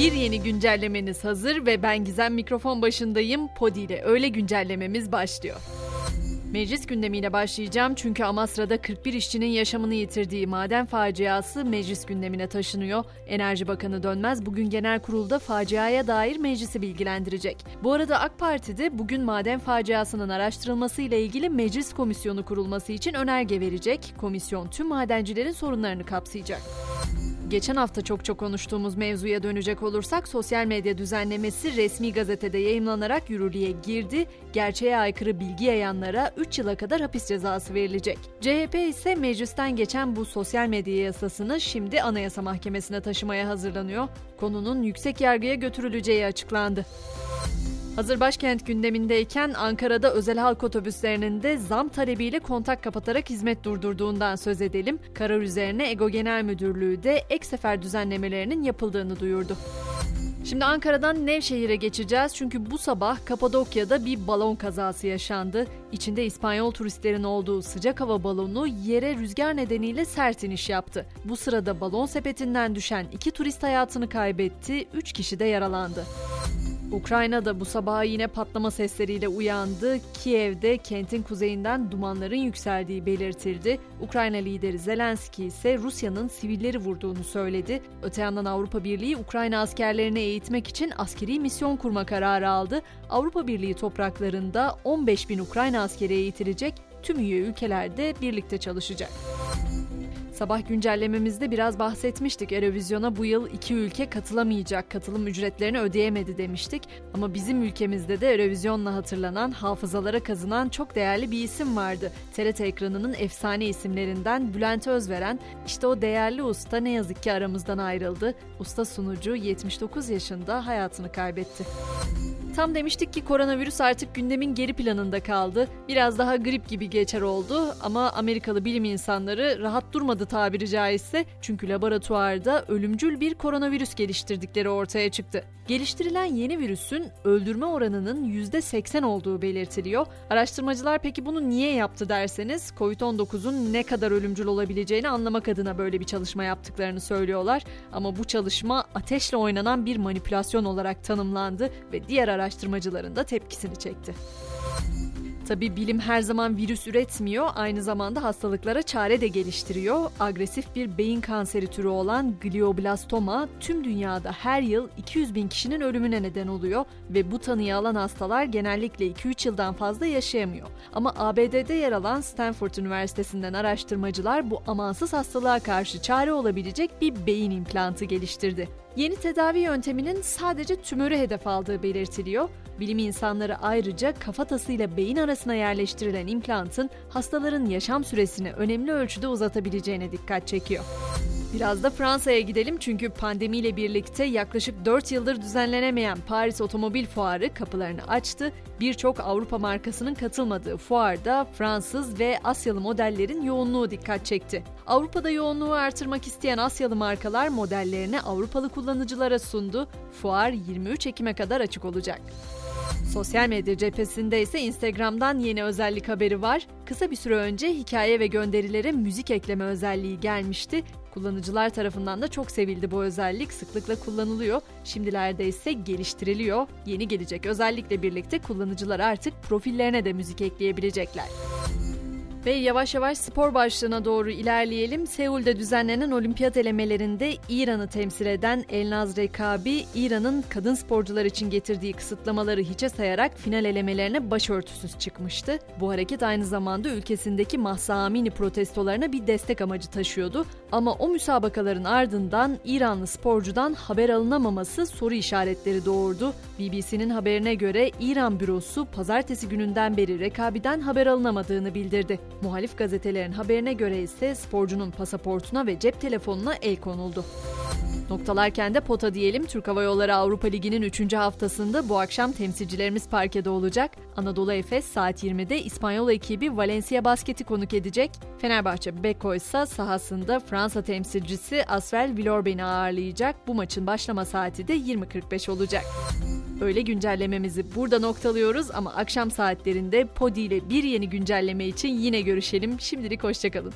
Bir yeni güncellemeniz hazır ve ben Gizem mikrofon başındayım. Podi ile öğle güncellememiz başlıyor. Meclis gündemiyle başlayacağım çünkü Amasra'da 41 işçinin yaşamını yitirdiği maden faciası meclis gündemine taşınıyor. Enerji Bakanı Dönmez bugün genel kurulda faciaya dair meclisi bilgilendirecek. Bu arada AK Parti'de bugün maden faciasının araştırılması ile ilgili meclis komisyonu kurulması için önerge verecek. Komisyon tüm madencilerin sorunlarını kapsayacak. Geçen hafta çok çok konuştuğumuz mevzuya dönecek olursak sosyal medya düzenlemesi resmi gazetede yayımlanarak yürürlüğe girdi. Gerçeğe aykırı bilgi yayanlara 3 yıla kadar hapis cezası verilecek. CHP ise meclisten geçen bu sosyal medya yasasını şimdi Anayasa Mahkemesi'ne taşımaya hazırlanıyor. Konunun yüksek yargıya götürüleceği açıklandı. Hazır başkent gündemindeyken Ankara'da özel halk otobüslerinin de zam talebiyle kontak kapatarak hizmet durdurduğundan söz edelim. Karar üzerine Ego Genel Müdürlüğü de ek sefer düzenlemelerinin yapıldığını duyurdu. Şimdi Ankara'dan Nevşehir'e geçeceğiz çünkü bu sabah Kapadokya'da bir balon kazası yaşandı. İçinde İspanyol turistlerin olduğu sıcak hava balonu yere rüzgar nedeniyle sert iniş yaptı. Bu sırada balon sepetinden düşen iki turist hayatını kaybetti, üç kişi de yaralandı. Ukrayna da bu sabah yine patlama sesleriyle uyandı. Kiev'de kentin kuzeyinden dumanların yükseldiği belirtildi. Ukrayna lideri Zelenski ise Rusya'nın sivilleri vurduğunu söyledi. Öte yandan Avrupa Birliği Ukrayna askerlerini eğitmek için askeri misyon kurma kararı aldı. Avrupa Birliği topraklarında 15 bin Ukrayna askeri eğitilecek, tüm üye ülkelerde birlikte çalışacak. Sabah güncellememizde biraz bahsetmiştik. Eurovizyona bu yıl iki ülke katılamayacak, katılım ücretlerini ödeyemedi demiştik. Ama bizim ülkemizde de Eurovizyonla hatırlanan, hafızalara kazınan çok değerli bir isim vardı. TRT ekranının efsane isimlerinden Bülent Özveren. İşte o değerli usta ne yazık ki aramızdan ayrıldı. Usta sunucu 79 yaşında hayatını kaybetti. Tam demiştik ki koronavirüs artık gündemin geri planında kaldı. Biraz daha grip gibi geçer oldu ama Amerikalı bilim insanları rahat durmadı tabiri caizse. Çünkü laboratuvarda ölümcül bir koronavirüs geliştirdikleri ortaya çıktı. Geliştirilen yeni virüsün öldürme oranının %80 olduğu belirtiliyor. Araştırmacılar peki bunu niye yaptı derseniz COVID-19'un ne kadar ölümcül olabileceğini anlamak adına böyle bir çalışma yaptıklarını söylüyorlar. Ama bu çalışma ateşle oynanan bir manipülasyon olarak tanımlandı ve diğer araştırmacıların da tepkisini çekti. Tabi bilim her zaman virüs üretmiyor, aynı zamanda hastalıklara çare de geliştiriyor. Agresif bir beyin kanseri türü olan glioblastoma tüm dünyada her yıl 200 bin kişinin ölümüne neden oluyor ve bu tanıyı alan hastalar genellikle 2-3 yıldan fazla yaşayamıyor. Ama ABD'de yer alan Stanford Üniversitesi'nden araştırmacılar bu amansız hastalığa karşı çare olabilecek bir beyin implantı geliştirdi. Yeni tedavi yönteminin sadece tümörü hedef aldığı belirtiliyor. Bilim insanları ayrıca kafatasıyla beyin arasına yerleştirilen implantın hastaların yaşam süresini önemli ölçüde uzatabileceğine dikkat çekiyor. Biraz da Fransa'ya gidelim çünkü pandemiyle birlikte yaklaşık 4 yıldır düzenlenemeyen Paris Otomobil Fuarı kapılarını açtı. Birçok Avrupa markasının katılmadığı fuarda Fransız ve Asyalı modellerin yoğunluğu dikkat çekti. Avrupa'da yoğunluğu artırmak isteyen Asyalı markalar modellerini Avrupalı kullanıcılara sundu. Fuar 23 Ekim'e kadar açık olacak. Sosyal medya cephesinde ise Instagram'dan yeni özellik haberi var. Kısa bir süre önce hikaye ve gönderilere müzik ekleme özelliği gelmişti. Kullanıcılar tarafından da çok sevildi bu özellik. Sıklıkla kullanılıyor. Şimdilerde ise geliştiriliyor. Yeni gelecek özellikle birlikte kullanıcılar artık profillerine de müzik ekleyebilecekler. Ve yavaş yavaş spor başlığına doğru ilerleyelim. Seul'de düzenlenen olimpiyat elemelerinde İran'ı temsil eden Elnaz Rekabi, İran'ın kadın sporcular için getirdiği kısıtlamaları hiçe sayarak final elemelerine başörtüsüz çıkmıştı. Bu hareket aynı zamanda ülkesindeki Mahsa Amini protestolarına bir destek amacı taşıyordu. Ama o müsabakaların ardından İranlı sporcudan haber alınamaması soru işaretleri doğurdu. BBC'nin haberine göre İran bürosu pazartesi gününden beri Rekabi'den haber alınamadığını bildirdi. Muhalif gazetelerin haberine göre ise sporcunun pasaportuna ve cep telefonuna el konuldu. Noktalarken de pota diyelim. Türk Hava Yolları Avrupa Ligi'nin 3. haftasında bu akşam temsilcilerimiz parkede olacak. Anadolu Efes saat 20'de İspanyol ekibi Valencia Basket'i konuk edecek. Fenerbahçe Beko ise sahasında Fransa temsilcisi Asvel Villeurbanne'i ağırlayacak. Bu maçın başlama saati de 20.45 olacak. Öyle güncellememizi burada noktalıyoruz ama akşam saatlerinde Podi ile bir yeni güncelleme için yine görüşelim. Şimdilik hoşçakalın.